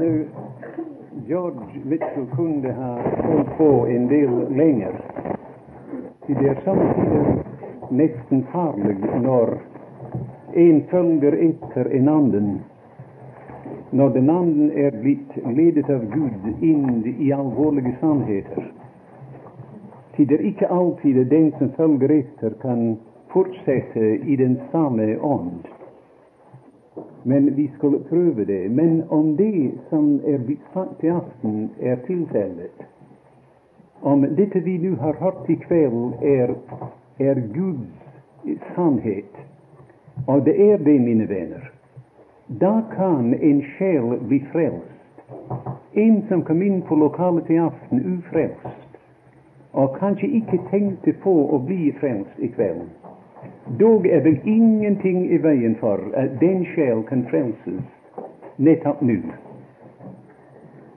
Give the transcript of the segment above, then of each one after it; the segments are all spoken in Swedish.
Nu, George Mitchell kunde ha hållit på en del längre. Ty det är samtidigt nästan farligt när en följer efter en anden. När den anden är blivit ledet av Gud in i allvarliga sannheter. Ty det är icke alltid den som följer efter kan fortsätta i den samma ond. Men vi skulle pröva det. Men om det som är sagt i aften är tillfället, om detta vi nu har hört ikväll är, är Guds sannhet, och det är det, mina vänner, då kan en själ bli frälst. En som kom in på lokalet i aften ofrälst och kanske icke tänkte på att bli frälst ikväll. Då är det ingenting i vägen för att den själ kan frälsas nettopp nu.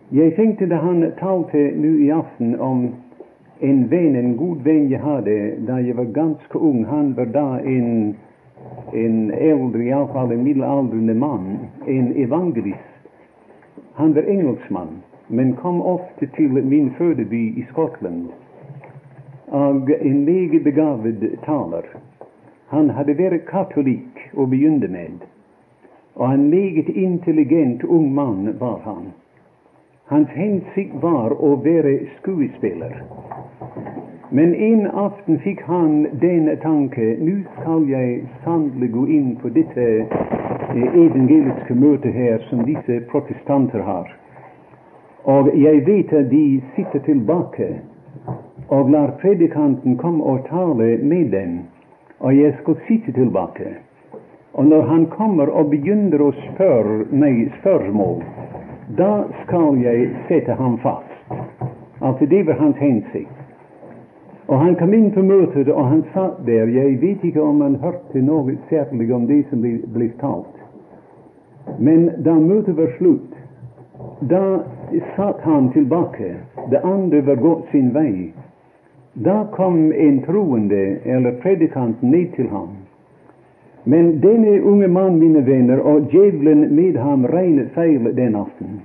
Jag tänkte när han talte nu i afton om en vän, en god vän jag hade när jag var ganska ung. Han var då en, en äldre, i alla fall en medelåldrande man, en evangelist. Han var engelsman, men kom ofta till min födeby i Skottland. Och en lägebegavad talare. Han hade varit katolik och begynte med. Och en mycket intelligent ung man var han. Hans hänsyn var att vara skådespelare. Men en afton fick han den tanke, nu skall jag sannolikt gå in på detta eh, evangeliska möte här som dessa protestanter har. Och jag vet att de sitter tillbaka och lär predikanten komma och tala med dem och jag ska sitta tillbaka. Och när han kommer och begynner att spöra mig spörsmål, då skall jag sätta han fast. Alltså det var hans hensikt. Och han kom in på mötet och han satt där. Jag vet inte om han hörde något särskilt om det som blev, blev talt. Men då mötet var slut, då satt han tillbaka. Det andra var gått sin väg. Då kom en troende, eller predikant, ned till honom. Men denne unge man, mina vänner, och djävulen med ham regnet fel den aften.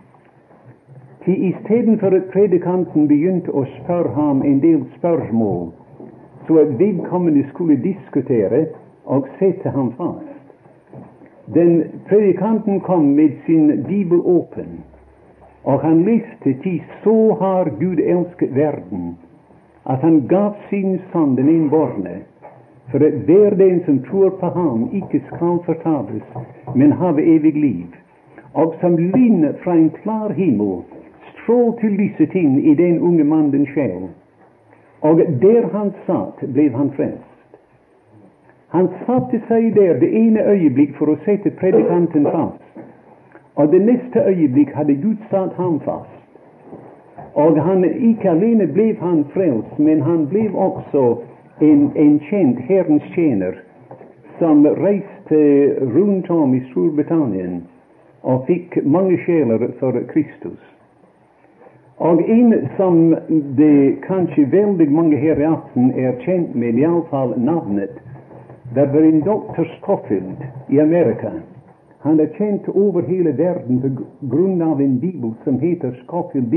Ty isteden för att predikanten begynte att spöra ham en del spörsmål, så att vedkommande skulle diskutera och sätta ham fast. Den predikanten kom med sin bibel öppen, och han läste, ty så har Gud älskat världen, att han gav sin son den enbarne, för att hver den som tror på honom icke skall förtapas, men have evig liv. Och som lyn från en klar himmel strål till lyset in i den unge mannens själ. Och där han satt blev han frälst. Han satte sig där det ena ögonblick för att sätta predikanten fast. Och det nästa ögonblick hade Gud satt han fast. Och han, icke alene blev han frälst, men han blev också en, en känd Herrens tjänare som reste runt om i Storbritannien och fick många själar för Kristus. Och en som det kanske väldigt många här i afton är känt med, i alla fall namnet, det var en doktor Scofield i Amerika. Han är känd över hela världen på grund av en bibel som heter Scofield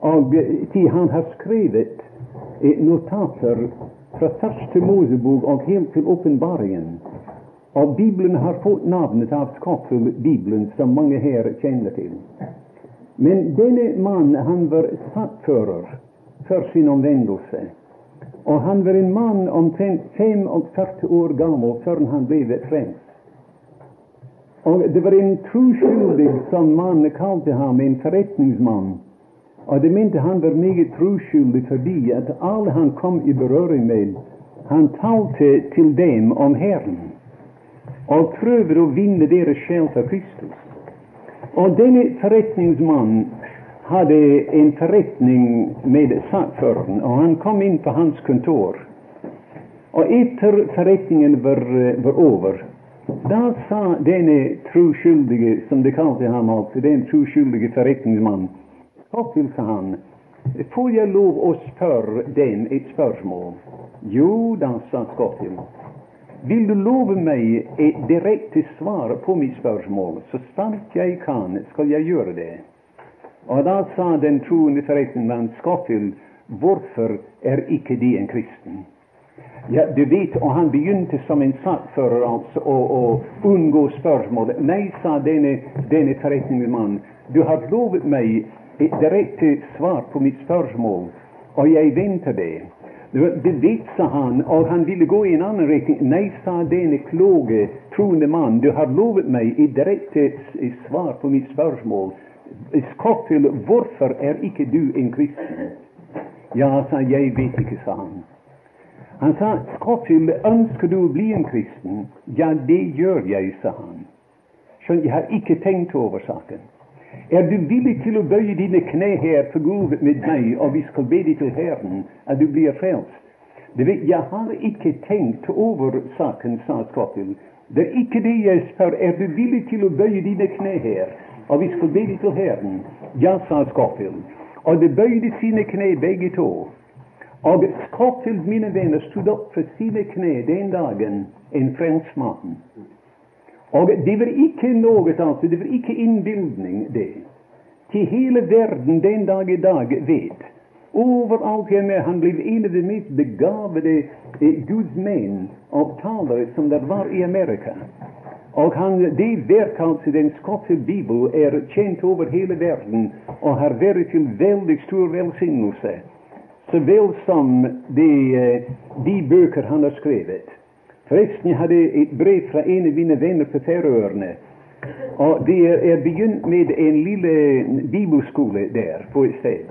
och till han har skrivit notater från första Mosebok och helt till uppenbaringen. Och Bibeln har fått namnet av Scofield-bibeln som många här känner till. Men denne man, han var sattförare för sin omvändelse. Och han var en man omtrent 45 år gammal förrän han blev frälst. Och det var en troskyldig som man kallade honom, en förrättningsman. Och det mente han var mycket troskyldig förbi att alla han kom i beröring med, han talte till dem om Herren och prövade att vinna deras själ för Kristus. Och denne förrättningsman hade en förrättning med sackföraren och han kom in på hans kontor. Och efter förrättningen var, var över, då sa denne troskyldige, som de kallade honom alltså, den troskyldige förrättningsman, Scofield, sa han, får jag lov att spöra den ett spörsmål? Jo, då, sa Scofield. Vill du lova mig ett direkt svar på mitt spörsmål, Så starkt jag kan, ska jag göra det. Och då sa den troende forretningsmann Scofield, varför är icke de en kristen? Ja, du vet, och han begynte som en saksfører alltså och, och undgå spörsmål. Nej, sa denne, denne förrättningsman, du har lovat mig ett direkt typ svar på mitt spörsmål. Och jag väntade. det. Det vet, sa han, och han ville gå i en annan riktning. Nej, sa denne kloge, troende man, du har lovat mig ett direkt eh, svar på mitt spörsmål. Kort till, varför är icke du en kristen? Ja, sa jag, vet icke, sa han. Han sa, Scofield, önskar du bli en kristen? Ja, det gör jag, sa han. Så jag har icke tänkt över saken. Är du villig till att böja dina knä här för Gud med mig, och vi ska be dig till Herren, att du blir frälst? Du vet, jag har icke tänkt över saken, sa Scofield. Det är icke det jag spör. Är du villig till att böja dina knä här? Och vi ska be dig till Herren? Ja, sa Scofield. Och de böjde sina knä bägge två. Och Scofield, mina vänner, stod upp för sina knä den dagen, en frälst man. Og det var ikke noe altså, det var ikke innbildning, det. Til hele verden den dag i dag vet Overalt hjemme han blev en av de mest begavede eh, Guds och talare som det var i Amerika. och han, det verk, alltså, den skotska Bibeln, är känt över hela världen och har varit till väldigt stor välsignelse, såväl som de, eh, de böcker han har skrivit. Förresten, jag hade ett brev från en av mina vänner på Färöarna, och det är begynt med en liten bibelskola där på ett ställe.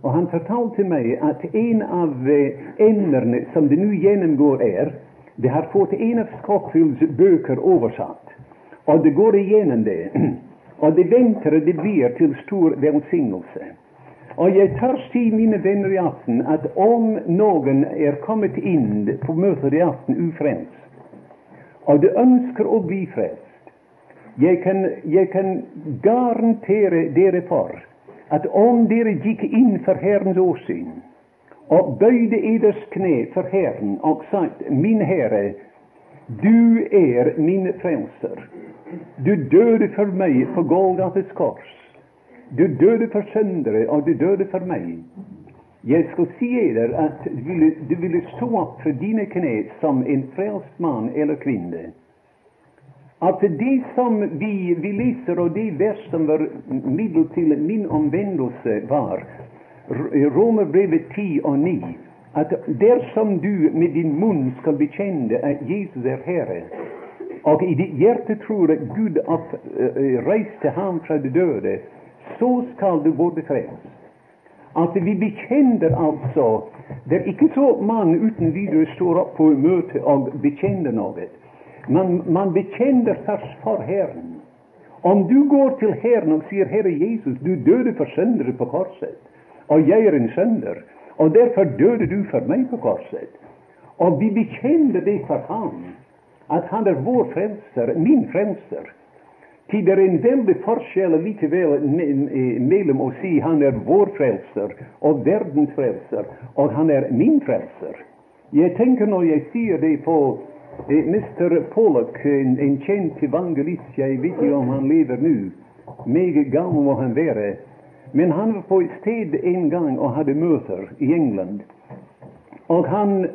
Och han förtalade till mig att en av eh, ämnena, som det nu genomgår är, det har fått en av Scottfields böcker översatt, och det går igenom det. Och det väntar det blir till stor välsignelse. Och jag törs si, mina vänner i aften, att om någon är kommit in på mötet i aften ufrelst, och de önskar att bli frälst, jag kan, jag kan garantera dere för att om dere gick in för Herrens åsyn och böjde eders knä för Herren och sagt, Min Herre, du är min frälsare, Du döde för mig på Golgatas kors. Du døde for syndere, og du døde for meg. Jeg skal si dere at du ville, du ville stå opp för dine kne som en frelst mann eller kvinne. At det som vi, vi leser, og det vers som var middel til min omvendelse, var Romerbrevet 10 og 9, at dersom du med din munn skal bekjenne at Jesus er Herre, og i ditt hjerte tror at Gud oppreiste ham fra de døde, så skal du vår befrielse. At vi bekjenner altså Det er ikke så man uten videre står opp på møte og bekjenner noe. Man, man bekjenner først for Herren. Om du går til Herren og sier 'Herre Jesus, du døde for syndere på korset', og jeg er en synder, og derfor døde du for meg på korset, og vi bekjenner det for Ham, at Han er vår frelser, min frelser, til det er en veldig forskjell likevel mellom att se, han är vår Frälsare och världens Frälsare, och han är min Frälsare. Jag tänker, när jag ser det på eh, Mr. Pollock, en, en känd evangelist, jag vet inte om han lever nu. Mycket gammal må han vara. men han var på ett sted en gång och hade möter i England. Och han,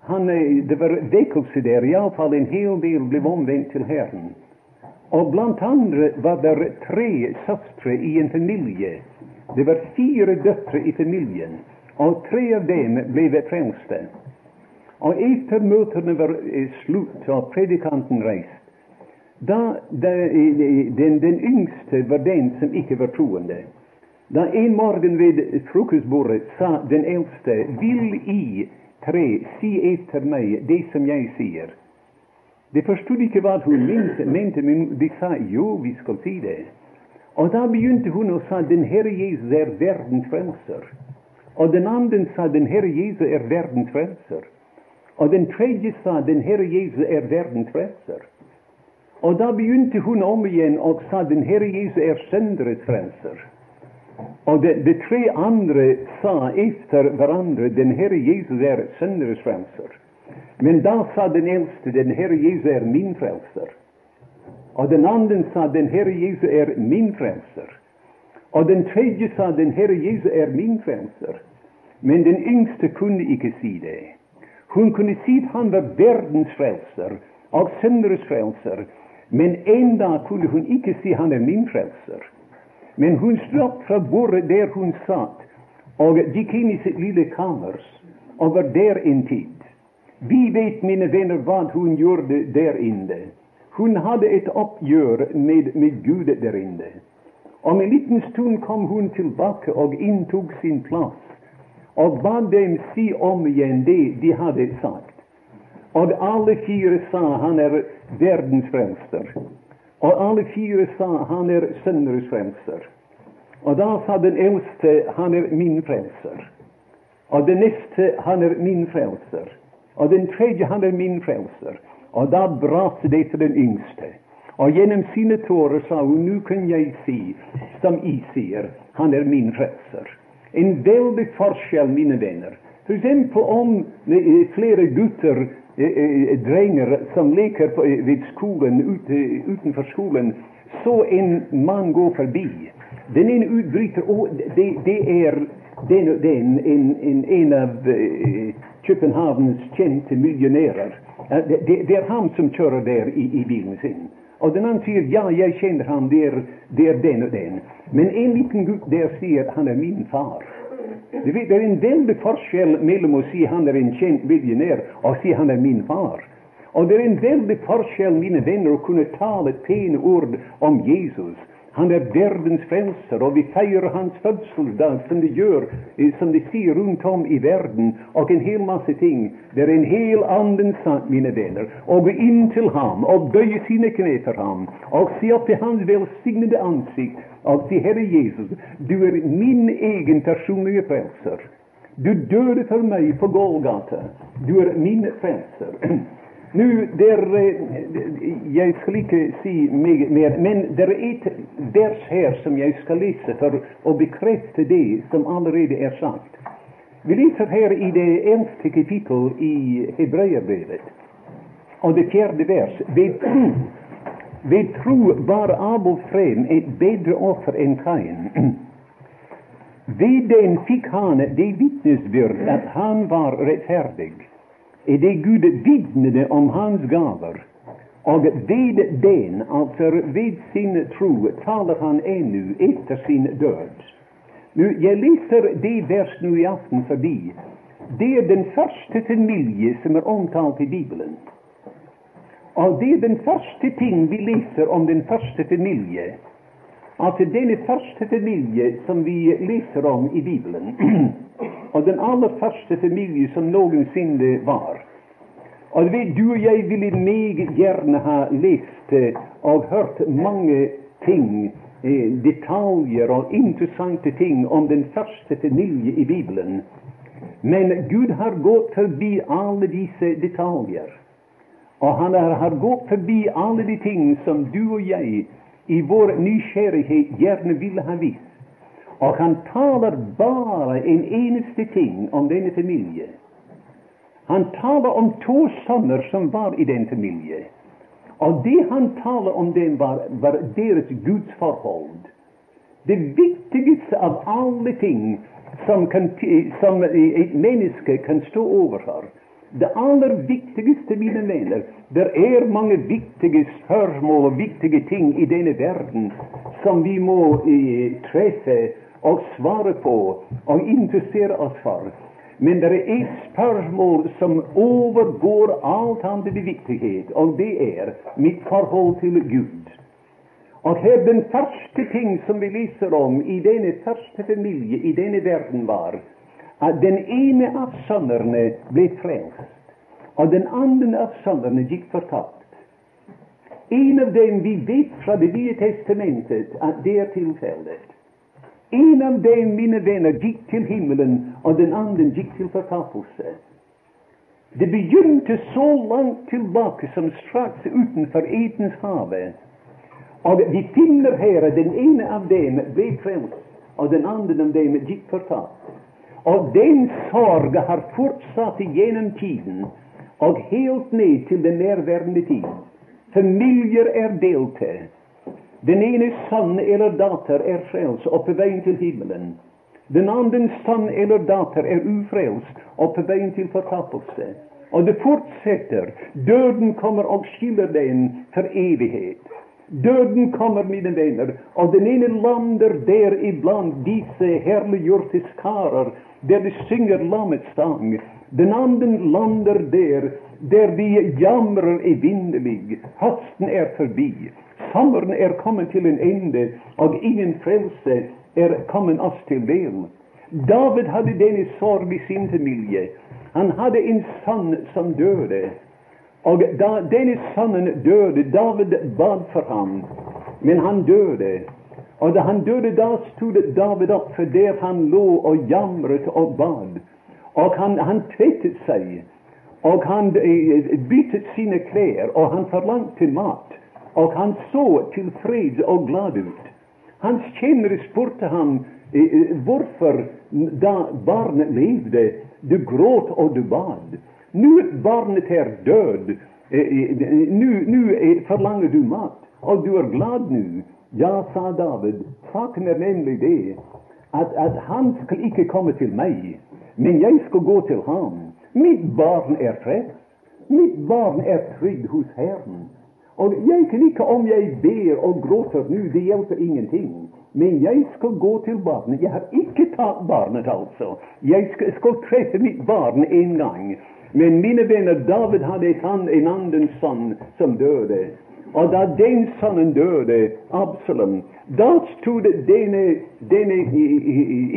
han eh, det var väckelse där, i alla fall en hel del blev omvänt till Herren. Och bland andra var det tre søstre i en familj. Det var fyra döttrar i familjen, och tre av dem blev frälsta. Och efter mötena var eh, slut och predikanten rest, då eh, den, den, yngste var den som icke var troende. Då, en morgon vid frukostbordet, sa den äldste, Vill I tre se efter mig det som jag säger? De förstod ikke hva hun mente, mente, men de sa jo, vi skal si det. Og da begynte hun å sa den Herre Jesus er verdens frelser. Og den andre sa den Herre Jesus er verdens frelser. Og den tredje sa den Herre Jesus er verdens frelser. Og da begynte hun om igjen og sa den Herre Jesus er synderes frelser. Og de, de, tre andre sa efter hverandre den Herre Jesus er synderes frelser. Men då sa den äldste, den Herre Jesus är min frälser. Och den andre sa, den Herre Jesus är min frälser. Och den tredje sa, den Herre Jesus är min frälser. Men den yngste kunde icke si det. Hon kunde si att han var världens frälser och synderes frälser. men en dag kunde hon icke se, si han är min frälser. Men hon slapp från bordet där hon satt, och gick in i sitt lilla kammers och var där en tid. Vi vet, mina vänner, vad hon gjorde där inne. Hon hade ett uppgör med, med Gud där inne. Om en liten stund kom hon tillbaka och intog sin plats och bad dem se om igen det de hade sagt. Och alla fyra sa han är världens frälsare. Och alla fyra sa han är sønneres frälsare. Och då sa den äldste, han är min frälsare. Och den näste, han är min frälsare. Och den tredje han är min frälsare. Och då brast det til den yngste. Och genom sina tårar sa hon, nu kan jag se, som I ser, han är min frälsare. En väldig forskel, mina vänner. Till exempel om eh, flera gutter eh, eh, drängar, som leker vid skolan, utanför skolan, så en man går förbi. Den ene utbryter Och det, det är den, den, en, en, en av Köpenhamns kände miljonärer. Eh, det, det, är han som kör där i, i bilen sin. Och den andra säger, ja, jag känner han, det är, det är den och den. Men en liten gutt där säger, han är min far. Du vet, Det är en väldig forskel mellan att säga han är en känd miljonär och säga han är min far. Och det är en väldig forskel, mina vänner, att kunna tala ett ord om Jesus han är världens frälsare och vi firar hans födelsedag som de gör, eh, som de ser runt om i världen, och en hel massa ting. Det är en hel andens sak, mina vänner. Och gå in till honom och böj sina knä för honom och se upp till hans välsignade ansikte och se, Herre Jesus, du är min egen personlige frälsare. Du döde för mig på Golgata. Du är min frälsare. Nu, der, jeg skal ikke si meget mer, men det er vers her som jeg skal lese for å bekrefte det som allerede er sagt. Vi leser her i det eldste kapittel i Hebreerbrevet, og det fjerde vers. Ved tro, ved tro var Abel frem et bedre offer enn Kain. Ved den fikk han det vitnesbyrd at han var rettferdig är det Gud vittnade om hans gaver. och ved den, alltså vid sin tro, talar han ännu efter sin död. Nu, jag läser det vers nu i afton förbi. det är den första familj som är omtalad i Bibeln. Och det är den första ting vi läser om den första familjen. Alltså denne första familj som vi läser om i Bibeln. av den allra första familj som noensinne var. Och vet, Du och jag ville mycket gärna ha läst och eh, hört många ting, eh, detaljer och intressanta ting om den första familj i Bibeln. Men Gud har gått förbi alla dessa detaljer. Och han har gått förbi alla de ting som du och jag i vår nykärighet gärna ville ha visst. Och han talar bara en eneste ting om denne familj. Han talar om två söner som var i den familjen. Och det han talar om dem, var, var deras gudsforhold. Det viktigaste av alla ting som, kan, som ett människa kan stå överför det aller viktigaste, mina vänner, det är många viktiga spörsmål och viktiga ting i denna världen, som vi må eh, träffa och svara på och intressera oss för. Men det är ett spörsmål som övergår allt annat i viktighet, och det är mitt förhållande till Gud. Och här, den första ting som vi läser om i denna första familj, i denna världen var att den ene av sönerna blev frälst och den andre av sönerna gick fortapt. En av dem vi vet från Det nya testamentet att det är tillfället. En av dem, mina vänner, gick till himlen och den andre gick till förtappelse. Det begynte så långt tillbaka som strax utanför Edens hav. Och vi finner här att den ene av dem blev frälst och den andre av dem gick fortapt. Och den sorg har fortsatt genom tiden. och helt ned till den närvarande tid. Familjer är delte. Den ene son eller dotter, är frälst och på väg till himmelen. Den andre son eller dotter, är ofrälst och på väg till förtappelse. Och det fortsätter. Döden kommer och skiljer den för evighet. Döden kommer, mina vänner, och den ene lander der iblant disse herliggjorte skarer, där de synger lammets sång. Den andre lander där, där de jamrar evinnerlig. Hösten är förbi, sommaren är kommen till en ende, och ingen frälse är kommen oss till del. David hade denna sorg i sin familj. Han hade en son som döde. Och da denne sonen døde, David bad for ham, men han døde. Og da han døde, da stod David opp for der han lå og jamret og bad. Og han, han tvettet seg, og han eh, byttet sine klær, og han forlangte mat. Og han så tilfreds og glad ut. Hans tjenere spurte ham eh, eh hvorfor, da barnet levde, du gråt og du bad. Nu barnet är död! Eh, eh, nu, nu eh, du mat, Och du är glad nu. Ja, sa David, saken är nämligen det att, att han skulle icke komma till mig, men jag ska gå till honom. Mitt barn är frälst. Mitt barn är trygg hos Herren. Och jag kan icke, om jag ber och gråter nu, det hjälper ingenting. Men jag ska gå till barnet. Jag har icke tagit barnet, alltså. Jag ska, ska träffa mitt barn en gång. Men mina vänner, David hade en, en annan son som döde. Och då den sonen döde, Absalom, då stod denne, denne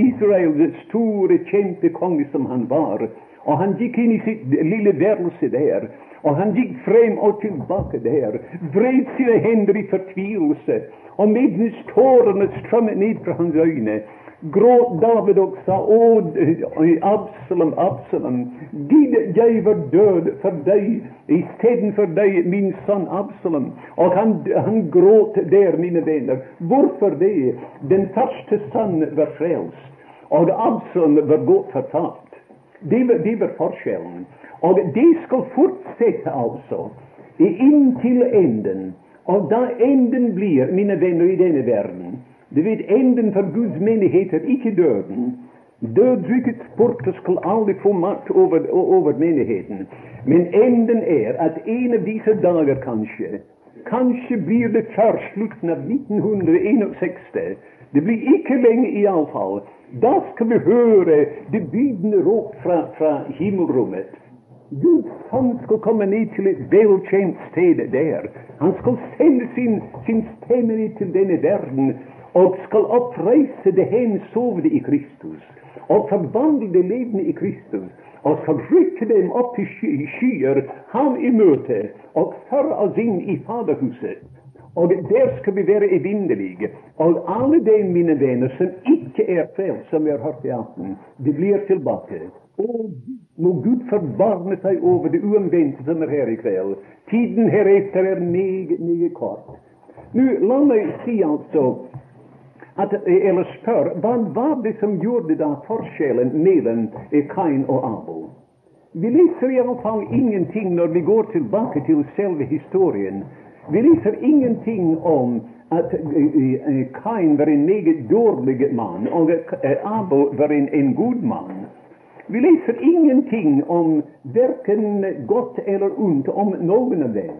Israels store kjempekonge som han var, och han gick in i sitt lilla värelse där. Och han gick fram och tillbaka där, vred sina händer i förtvivlelse. Och medan tårarna strömmade ned från hans ögon, gråt David och sa, Å, Absalom, Absalom, Gud, jeg var för dig istället för dig, min son Absalom. Och han, han gråt där, mina vänner. Varför det? Den första son var frälst, och Absalom var gott förtapt. Det var, det var forskjellen. Och det ska fortsätta alltså, in till änden. Och där änden blir, mina vänner, i denne världen du vet, enden for Guds menighet er ikke døden. Dødsrykets porter skal aldri få makt over, over, menigheden. Men enden er at en av disse dager kanskje Kanskje blir det før slutten av 1961. Det blir ikke lenge iallfall. Da skal vi høre det bydende råp fra, fra himmelrommet. Guds sønn skal komme ned til et velkjent sted der. Han skal sende sin, sin stemme til denne verden och skall oppreise de hensovne i Kristus, och förvandla de levande i Kristus, och skall rycka dem upp i skyer, han i möte och föra oss in i Faderhuset. Och där ska vi vara evinnerliga. Och alla de, mina vänner, som icke är fel, som vi har hört i afton, de blir tillbaka. Och må Gud förbarma sig över det oomvända som är här i kveld. Tiden härefter är mycket, mycket kort. Nu, låt mig säga alltså att eller spör, vad var det som gjorde den forskjellen mellan Kain och Abel? Vi läser i alla fall ingenting när vi går tillbaka till själva historien. Vi läser ingenting om att Kain var en mycket dålig man och Abel var en, en god man. Vi läser ingenting om varken gott eller ont om någon av dem.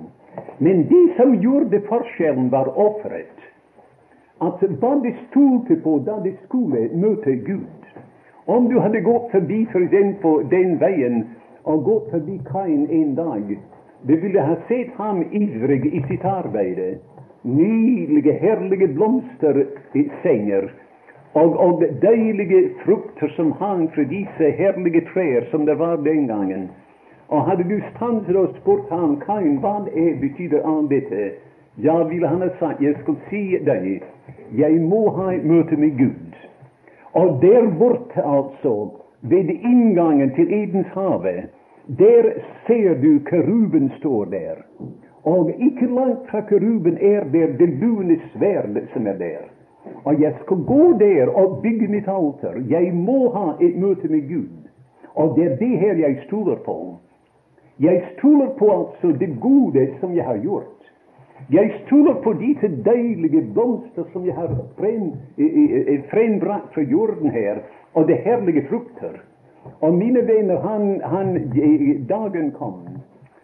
Men det som gjorde forskjellen, var offret att vad de stolte på där de skulle möta Gud Om du hade gått forbi for den vägen och gått förbi Kain en dag, du ville ha sett honom ivrig i sitt arbete, Nydelige, härliga blomstersängar och och dejliga frukter som hang från dessa härliga träd som det var den gången. Och hade du stanset och spurt honom, Kain, vad är, betyder allt detta? Ja, ville han ha sagt, jag skulle se dig, jag må ha ett möte med Gud. Och där borta alltså, vid ingången till Edens have, där ser du keruben står där. Och icke långt från keruben är där det lune svärdet som är där. Och jag ska gå där och bygga mitt alter. Jag må ha ett möte med Gud. Och det är det här jag stolar på. Jag stolar på alltså det gode som jag har gjort. Jeg stoler på disse deilige blomster som jeg har frem, frembrakt fra jorden her, og det herlige frukter. Og mine venner, han, han, dagen kom.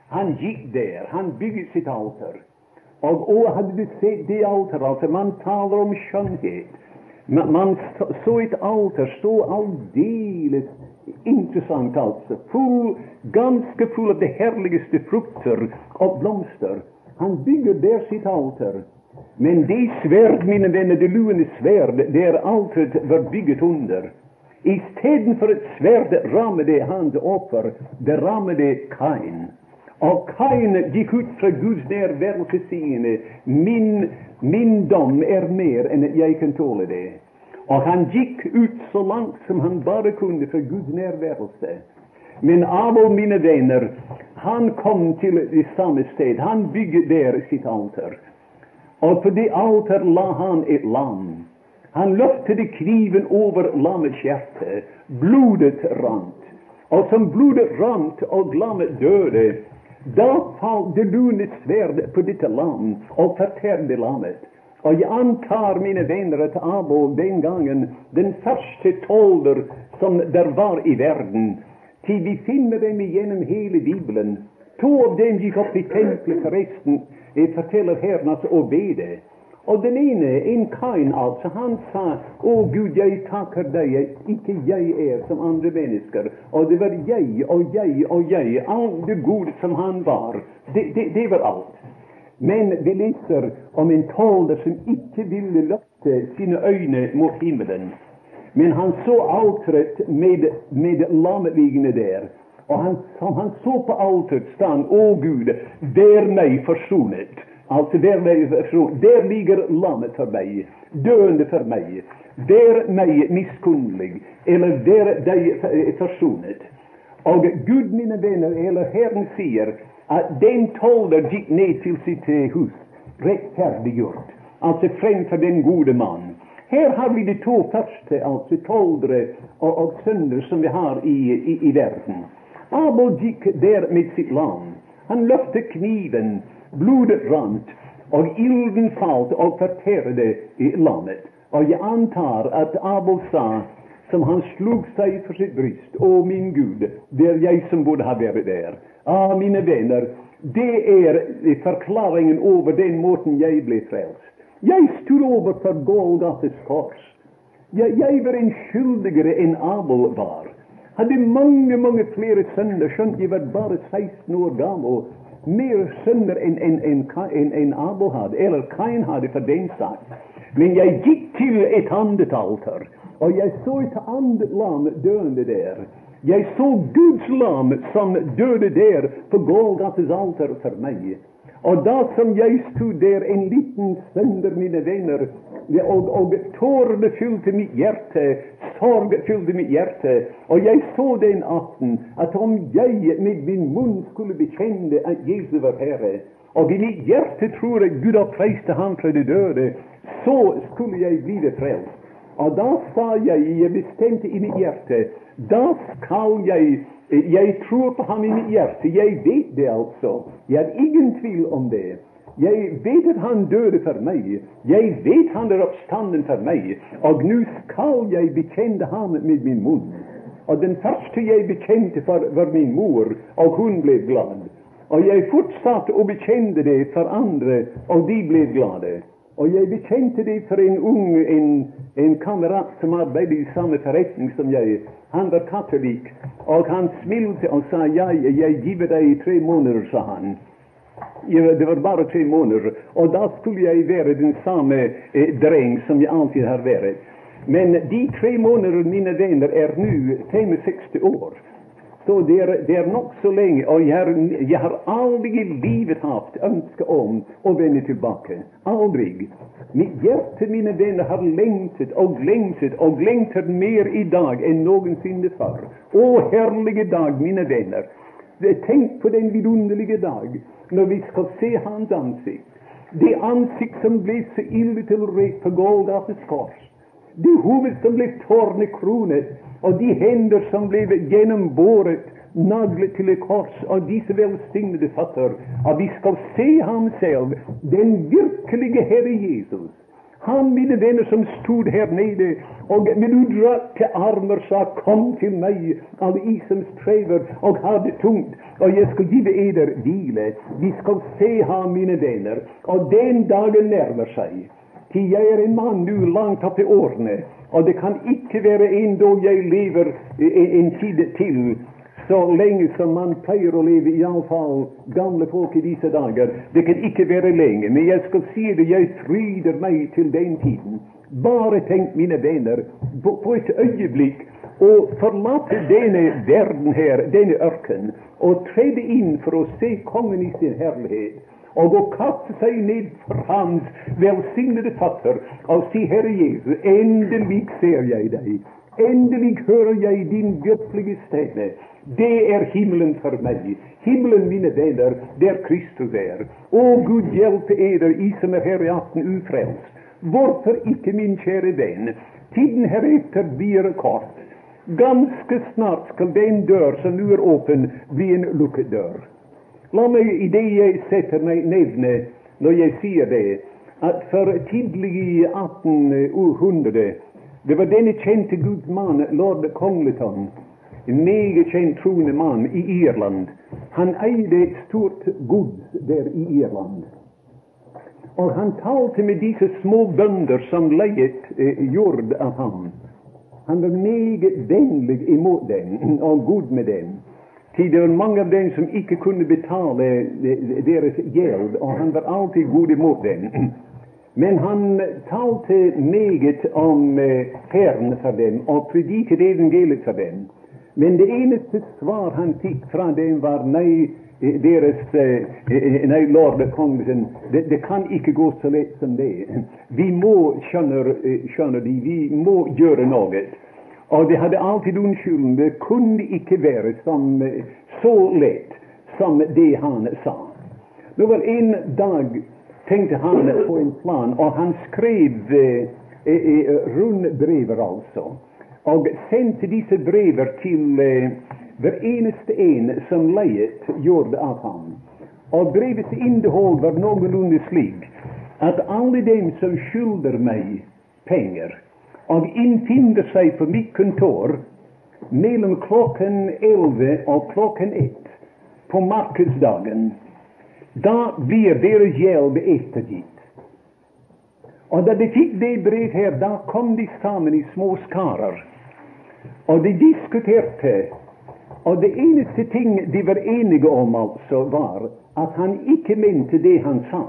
Han gikk der. Han bygget sitt alter. Og å, hadde du sett det alteret altså, Man taler om skjønnhet. Man, man så et alter stå aldeles interessant, altså. Full, ganske full av det herligste frukter og blomster. Han bygger där sitt alter. Men det svärd, mina vänner, det luende det är altaret, var bygget under Istedenfor för ett svärd det han offer, det ramade Kain. Och Kain gick ut från Guds nærværelse siende min, min dom är mer än att jag kan tåla det. Och han gick ut så långt som han bara kunde för Guds närvaro. Men Abel, mina vänner, han kom till det samme sted. Han byggde där sitt altar. Och på det altar la han ett lamm. Han löftade kniven över lammets hjärta. Blodet rant. Och som blodet rant och lammet döde, då fall det lune svärd på detta lamm och förtärde lammet. Och jag antar, mina vänner, att Abel den gången, den första tolder som där var i världen ty vi finner dem igenom hele Bibelen. To av dem gikk opp i tempelet, forresten, jeg forteller her altså å bede. Og den ene, en Kain altså, han sa Å Gud, jeg takker deg at ikke jeg er som andre mennesker. Og det var jeg og jeg og jeg, alt det gode som han var. Det, det, det var alt. Men vi leser om en tolder som ikke ville løfte sine øyne mot himmelen. Men han såg altaret med, med lammet där. Och han, som han såg på alterets stann, Å Gud, vær Alltså, där, mig der, där ligger lammet för mig, döende för mig. Där mig misskunnlig, eller där dig forsonet. Eh, Och Gud, mina vänner, eller Herren säger att den tolder gick ner till sitt eh, hus, rettferdiggjort, alltså framför den gode man. Här har vi de två första alltså, toldere och, och sönder som vi har i, i, i världen. Abel gick där med sitt lam. Han löfte kniven Blodet rant, och ilden falt og fortærte lammet. Och jag antar att Abel sa, som han slog sig för sitt bröst, Å, min Gud, det är jag som borde ha varit där! Ah, mina vänner, det är förklaringen över den måten jag blev frälst. Jag stod över för Golgates kors. Jag, jag var en skyldigare än Abel var. Hade många, många fler sönder, skönt jag var bara 16 år gammal. mer synder än, än, än, än, än Abel hade. eller Kain hade för den sak. Men jag gick till ett annet alter, och jag såg ett annet lam döende där. Jag såg Guds lam som döde där på Golgates alter för mig. Og da som jeg stod der, en liten synder, mine venner, og, og tårene fylte mitt hjerte, sorg fylte mitt hjerte, og jeg så den aften at om jeg med min munn skulle bekjenne at Jesus var Herre, og i mitt hjerte tror att Gud oppreiste ham fra de døde, så skulle jeg bli det frelst. Og da sa jeg, jeg bestemte i mitt hjerte, da skal jeg jag tror på han i mitt hjärta. Jag vet det alltså. Jag har ingen tvivel om det. Jag vet att han döde för mig. Jag vet han är oppstanden för mig. Och nu skal jag bekänna honom med min mun. Och den första jag bekände för, var min mor, Och hon blev glad. Och jag fortsatte och bekände det för andra. Och de blev glada. Og jeg bekjente det for en ung en, en kamerat som arbeidet i samme forretning som jeg. Han var katolikk, og han smilte og sa ja, jeg giver deg tre måneder, sa han. Det var bare tre måneder, og da skulle jeg være den samme eh, dreng som jeg alltid har vært. Men de tre måneder, mine venner, er nå 65 år. Så det är det är nog så länge, och jag, har, jag har aldrig i livet haft önskan om att vända tillbaka. Aldrig! Mitt hjärta, mina vänner, har längtat och längtat och längtat mer i dag någonsin förr. før. Å, herlige dag, mina vänner! Tänk på den vidunderliga dag när vi ska se hans ansikte. Det ansikte som blev så illa tillrätt på Golgates kors. Det huvud som blev tornekronet och de händer som blev gjennombåret naglet till ett kors av dessa välsignade fötter. Och vi ska se han själv, den verklige Herre Jesus. Han, mina vänner, som stod här nere och med utdragna armar sa, Kom till mig, alla I som och og har det tungt, och jag ska ge eder vila. Vi ska se han, mina vänner. Och den dagen närmar sig. Til jeg er en mann nu, langt opp i årene, og det kan ikke være en dag jeg lever en tid til så lenge som man pleier å leve, iallfall gamle folk i disse dager. Det kan ikke være lenge, men jeg skal si det, jeg fryder meg til den tiden. Bare tenk, mine venner, på, på et øyeblikk å forlate denne verden her, denne ørken, og trede inn for å se kongen i sin herlighet og å kaste seg ned for hans velsignede fötter. og si, Herre Jesus, endelig ser jeg deg. Endelig hører jeg din virkelige stemme. Det er himmelen for mig, Himmelen, mine venner, der Kristus er. Å, Gud hjelpe eder, I som er her i aften ufrelst. Hvorfor ikke, min kjære venn? Tiden heretter blir kort. Ganske snart skal den dør som nu er åpen, bli en lukket dør. Låt mig i det jag sätter mig nämna, när jag säger det, att för tidlig i 1800 det var denne kände gudman, lord Congleton, en mycket känd troende man i Irland. Han ägde ett stort gods där i Irland. Och han talte med dessa små bönder, som lejet eh, jord av honom. Han var mycket vänlig emot dem och god med dem. Ty det var många av dem som icke kunde betala eh, eh, deras gäld och han var alltid god emot dem. Men han talte meget om eh, Herren för dem och predikade evangeliet för dem. Men det enda svar han fick från dem, var nej, deras nej, eh, lord kongen, det, det, kan icke gå så lätt som det. Vi må, skjønner, skjønner de, vi må göra något. Och de hade alltid unnskylden. Det kunde icke vara som, så lätt som det han sa. Det var en dag tänkte han på en plan, Och han skrev eh, eh, eh rundbrev alltså. Och sände dessa brever till eh, hver eneste en som lejet gjorde av honom. Och brevets innehåll var någorlunda slik att alla dem som skylder mig pengar och infinner sig på mitt kontor mellom klokken elleve og klokken ett på marknadsdagen, då blir deras hjälp eftergift. Och när de fick det brev här, då kom de samman i små skaror. Och de diskuterte. Och det enaste ting de var eniga om, alltså var att han icke mente det han sa.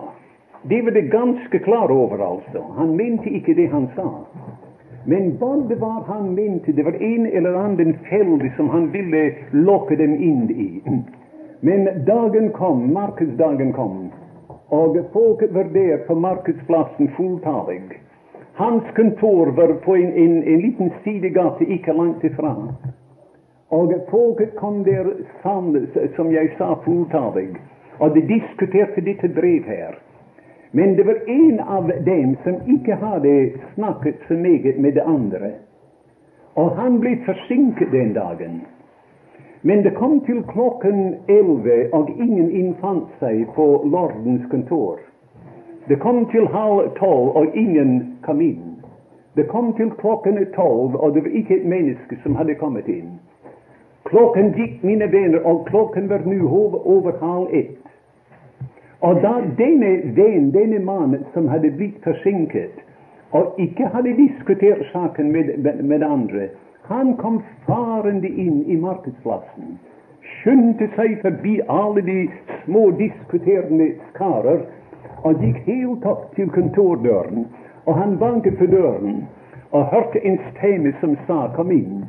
Det var det ganska klara över alltså. Han mente icke det han sa. Men vad det var han mente, det var en eller annan felle som han ville locka dem in i. Men dagen kom, markedsdagen kom, och folket var där på marknadsplatsen fulltalig. Hans kontor var på en, en, en liten sidogata icke långt ifrån. Och folket kom där sammen, som jag sa, fulltalig. Och de diskuterade detta brev här. Men det var en av dem som icke hade snackat så mycket med de andra. Och han blev försinkad den dagen. Men det kom till klockan elva och ingen infann sig på lordens kontor. Det kom till halv tolv, och ingen kom in. Det kom till klockan tolv, och det var icke ett människa som hade kommit in. Klockan gick, mina vänner, och klockan var nu över halv ett. Och då, denne vän, denne man, som hade blivit försinkad och icke hade diskuterat saken med, med med andra. han kom farande in i marknadsplatsen, skyndade sig förbi alla de små diskuterande skaror och gick helt upp till kontordörren. Och han bankade på dörren och hörde en stämma som sa 'kom in!'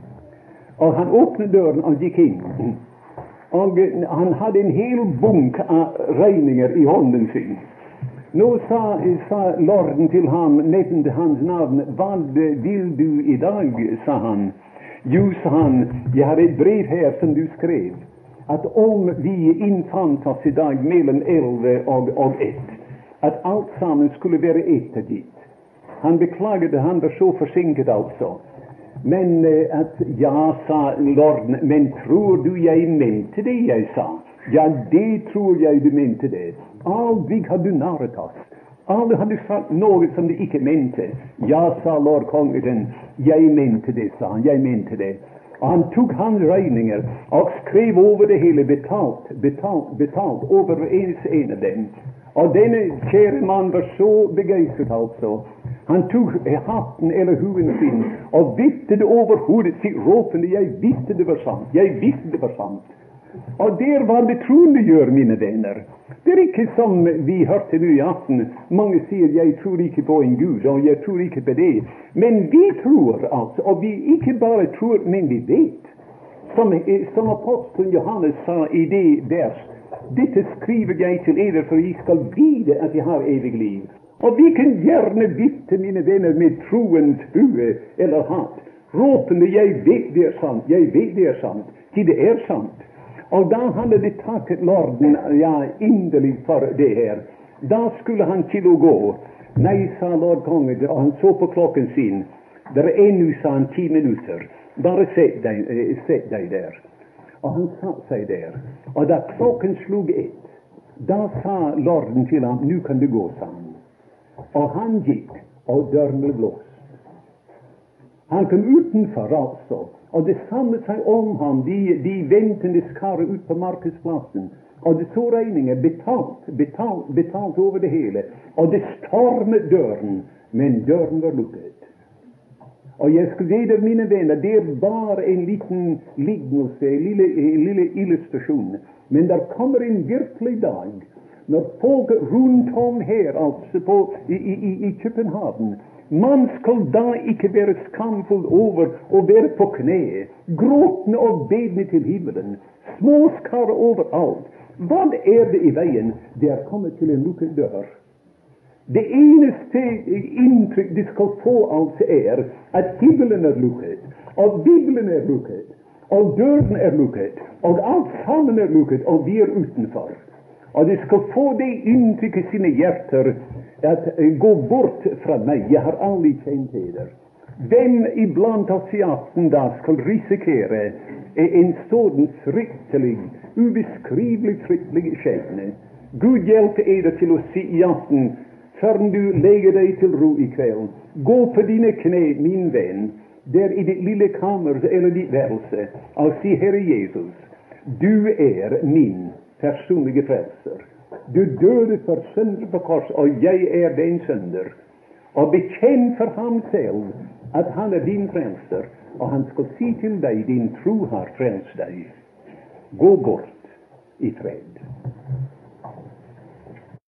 Och han öppnade dörren och gick in. Och han hade en hel bunk av regningar i handen sin. Nå sa, sa lorden till ham, nämnde hans namn, vad vill du idag? sa han. Jo, sa han, jag har ett brev här, som du skrev, Att om vi infann oss idag mellan elva och, och ett, att allt sammen skulle vara ett dit. Han beklagade, han var så försinkad alltså. Men eh, at ja, sa lorden, men tror du jag mente det jag sa? Ja, det tror jag du mente det. Aldrig har du narrat oss. Aldrig har du sagt något som du icke mente. Jag sa lord kongen, jag mente det, sa han. jag mente det. Och han tog hans och skrev över det hela betalt, betalt, betalt över ens en av dem. Och denne käre man var så begeistrad alltså. Han tog hatten eller huvudet sin och viftade över huvudet, sitt, ropende Jag visste det var sant! Jag visste det var sant!' Och det är var det troende gör, mina vänner. Det är inte som vi hörde nu i afton. Många säger, jag tror inte på en Gud', och jag tror inte på det'. Men vi tror alltså, och vi inte bara tror, men vi vet. Som, eh, som aposteln Johannes sa i det vers Detta skriver jag till er eder, att ni ska veta att jag har evigt liv. Og vi kan gjerne byta, mine venner, med troens hue eller hatt, ropende 'Jeg vet det er sant, jeg vet det er sant', til det er sant. Og da hadde de takket Lorden ja, inderlig for det her. Da skulle han til å gå. Nei, sa lord kongen, og han så på klokken sin. Det er ennå, sa han, ti minutter. Bare sett deg, sätt dig deg der. Og han satte seg der. Og da klokken slog ett, da sa lorden til ham, nu kan du gå, sa han. Och han gick och dörren blev låst. Han kom utanför alltså och det samlade sig om honom, de, de väntande skaret ut på marknadsplatsen. Och det så regninger betalt, betalt, betalt över det hela. Och det stormade dörren. men dörren var luckad. Och jag skulle gi dere, mina vänner, det är bara en liten liknelse, en lille, en lille. Men där kommer en verklig dag när folk runt om här alltså på, i, i, i Köpenhamn, man skall da icke vara skamfull över och vara på knä, gråtna och bedna till himmelen, småskar överallt. Vad är det i vägen? Det har kommit till en lucken dörr. Det enaste intryck de ska få, alltså är att himlen är lukket, och Bibeln är lukket, och dörren är lukket, och allt sammen är lukket, och vi är utanför och de ska få det intryck i sina hjärtan att eh, gå bort från mig. Jag har aldrig känt eder. Vem ibland asiaten i aften riskera en sådan fryktelig, obeskrivlig fryktlig skepnad? Gud hjälpe eder till att se i aften, förrän du lägger dig till ro ikväll. gå på dina knä, min vän, där i ditt lilla kammare eller ditt välse och se, Herre Jesus, du är min personlige frelser. Du døde for synder på kors, og jeg er din synder. Og bekjenn for ham selv at han er din frelser, og han skal si til deg din tro har frelst deg. Gå bort i fred.